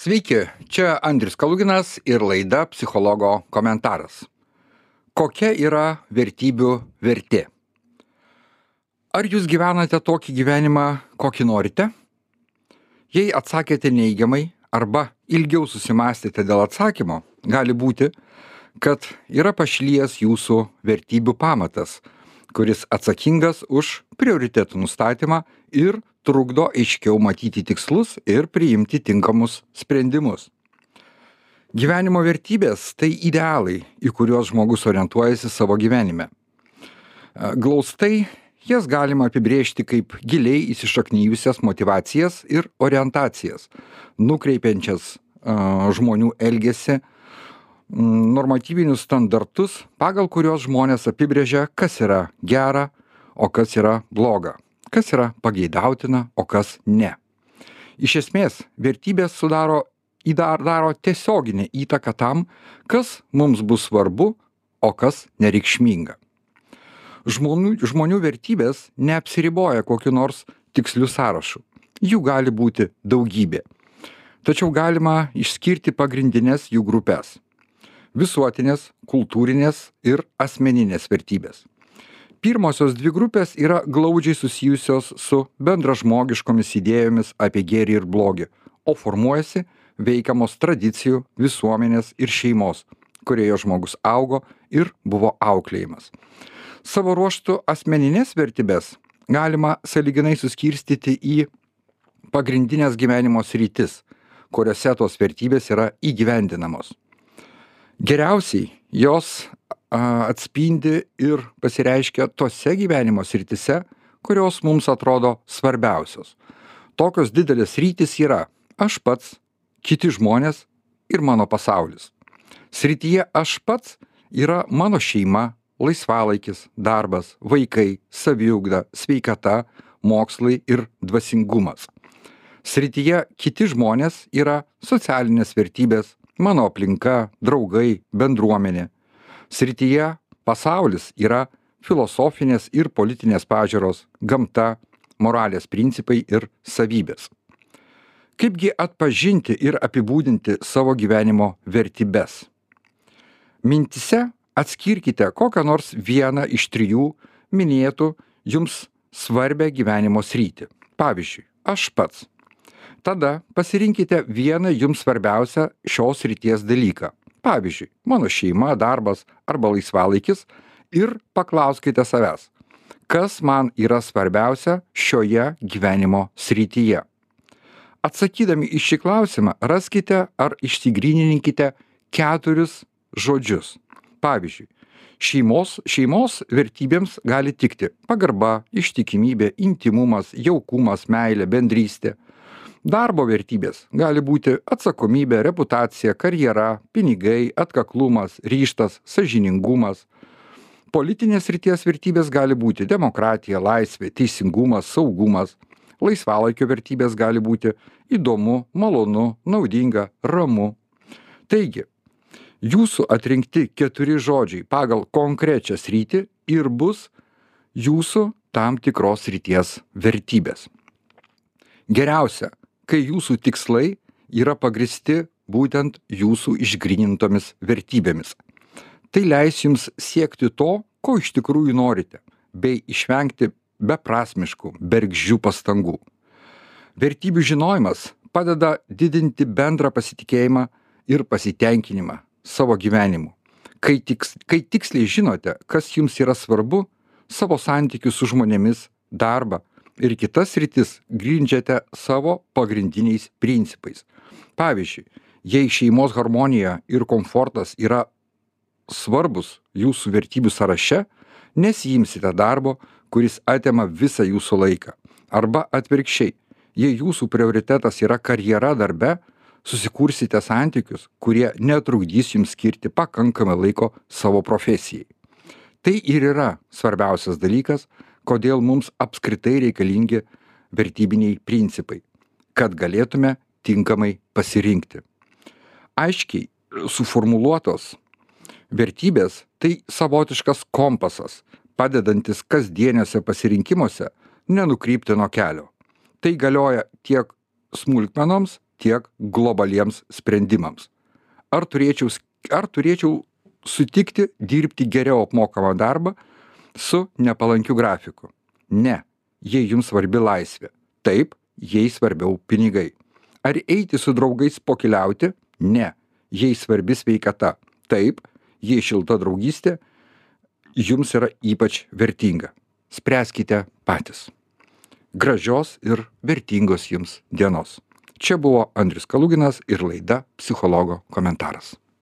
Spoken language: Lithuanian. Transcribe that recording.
Sveiki, čia Andris Kaluginas ir laida Psichologo komentaras. Kokia yra vertybių vertė? Ar jūs gyvenate tokį gyvenimą, kokį norite? Jei atsakėte neigiamai arba ilgiau susimastėte dėl atsakymo, gali būti, kad yra pašlyjęs jūsų vertybių pamatas, kuris atsakingas už prioritetų nustatymą ir trukdo aiškiau matyti tikslus ir priimti tinkamus sprendimus. Gyvenimo vertybės tai idealai, į kuriuos žmogus orientuojasi savo gyvenime. Glaustai jas galima apibrėžti kaip giliai įsišaknyjusias motivacijas ir orientacijas, nukreipiančias žmonių elgesį, normatyvinius standartus, pagal kuriuos žmonės apibrėžia, kas yra gera, o kas yra bloga, kas yra pageidautina, o kas ne. Iš esmės, vertybės sudaro įdar daro tiesioginę įtaką tam, kas mums bus svarbu, o kas nereikšminga. Žmonių, žmonių vertybės neapsiriboja kokiu nors tiksliu sąrašu. Jų gali būti daugybė. Tačiau galima išskirti pagrindinės jų grupės visuotinės, kultūrinės ir asmeninės vertybės. Pirmosios dvi grupės yra glaudžiai susijusios su bendražmogiškomis idėjomis apie gėrį ir blogį, o formuojasi veikiamos tradicijų, visuomenės ir šeimos, kurioje žmogus augo ir buvo auklėjimas. Savo ruoštų asmeninės vertybės galima saliginai suskirstyti į pagrindinės gyvenimo sritis, kuriuose tos vertybės yra įgyvendinamos geriausiai jos atspindi ir pasireiškia tose gyvenimo srityse, kurios mums atrodo svarbiausios. Tokios didelės rytis yra aš pats, kiti žmonės ir mano pasaulis. Srityje aš pats yra mano šeima, laisvalaikis, darbas, vaikai, saviugda, sveikata, mokslai ir dvasingumas. Srityje kiti žmonės yra socialinės vertybės, mano aplinka, draugai, bendruomenė. Srityje pasaulis yra filosofinės ir politinės pažiūros, gamta, moralės principai ir savybės. Kaipgi atpažinti ir apibūdinti savo gyvenimo vertybės? Mintise atskirkite kokią nors vieną iš trijų minėtų jums svarbę gyvenimo sritį. Pavyzdžiui, aš pats tada pasirinkite vieną jums svarbiausią šios srities dalyką pavyzdžiui mano šeima darbas arba laisvalaikis ir paklauskite savęs kas man yra svarbiausia šioje gyvenimo srityje. Atsakydami į šį klausimą raskite ar išsigrynininkite keturis žodžius. Pavyzdžiui šeimos šeimos vertybėms gali tikti pagarba ištikimybė intymumas jaukumas meilė bendrystė darbo vertybės. Gali būti atsakomybė reputacija karjera pinigai atkaklumas ryžtas sąžiningumas. Politinės srities vertybės gali būti demokratija laisvė teisingumas saugumas. Laisvalaikio vertybės gali būti įdomu malonu naudinga ramu. Taigi jūsų atrinkti keturi žodžiai pagal konkrečią sritį ir bus jūsų tam tikros srities vertybės. Geriausia kai jūsų tikslai yra pagristi būtent jūsų išgrynintomis vertybėmis. Tai leis jums siekti to, ko iš tikrųjų norite, bei išvengti beprasmiškų, bergždžių pastangų. Vertybių žinojimas padeda didinti bendrą pasitikėjimą ir pasitenkinimą savo gyvenimu. Kai, tiks, kai tiksliai žinote, kas jums yra svarbu, savo santykius su žmonėmis, darbą, ir kitas sritis grindžiate savo pagrindiniais principais. Pavyzdžiui, jei šeimos harmonija ir komfortas yra svarbus jūsų vertybių sąraše, nesijimsite darbo, kuris atima visą jūsų laiką. Arba atvirkščiai, jei jūsų prioritetas yra karjera darbe, susikursite santykius, kurie netrukdys jums skirti pakankamai laiko savo profesijai. Tai ir yra svarbiausias dalykas, kodėl mums apskritai reikalingi vertybiniai principai, kad galėtume tinkamai pasirinkti. Aiškiai suformuluotos vertybės tai savotiškas kompasas, padedantis kasdieniuose pasirinkimuose nenukrypti nuo kelio. Tai galioja tiek smulkmenoms, tiek globaliems sprendimams. Ar turėčiau, ar turėčiau sutikti dirbti geriau apmokamą darbą su nepalankiu grafiku? Ne, jei jums svarbi laisvė. Taip, jei svarbiau pinigai. Ar eiti su draugais pokeliauti? Ne, jei svarbi sveikata. Taip, jei šilta draugystė jums yra ypač vertinga. Spręskite patys. Gražios ir vertingos jums dienos. Čia buvo Andrius Kaluginas ir laida Psichologo komentaras.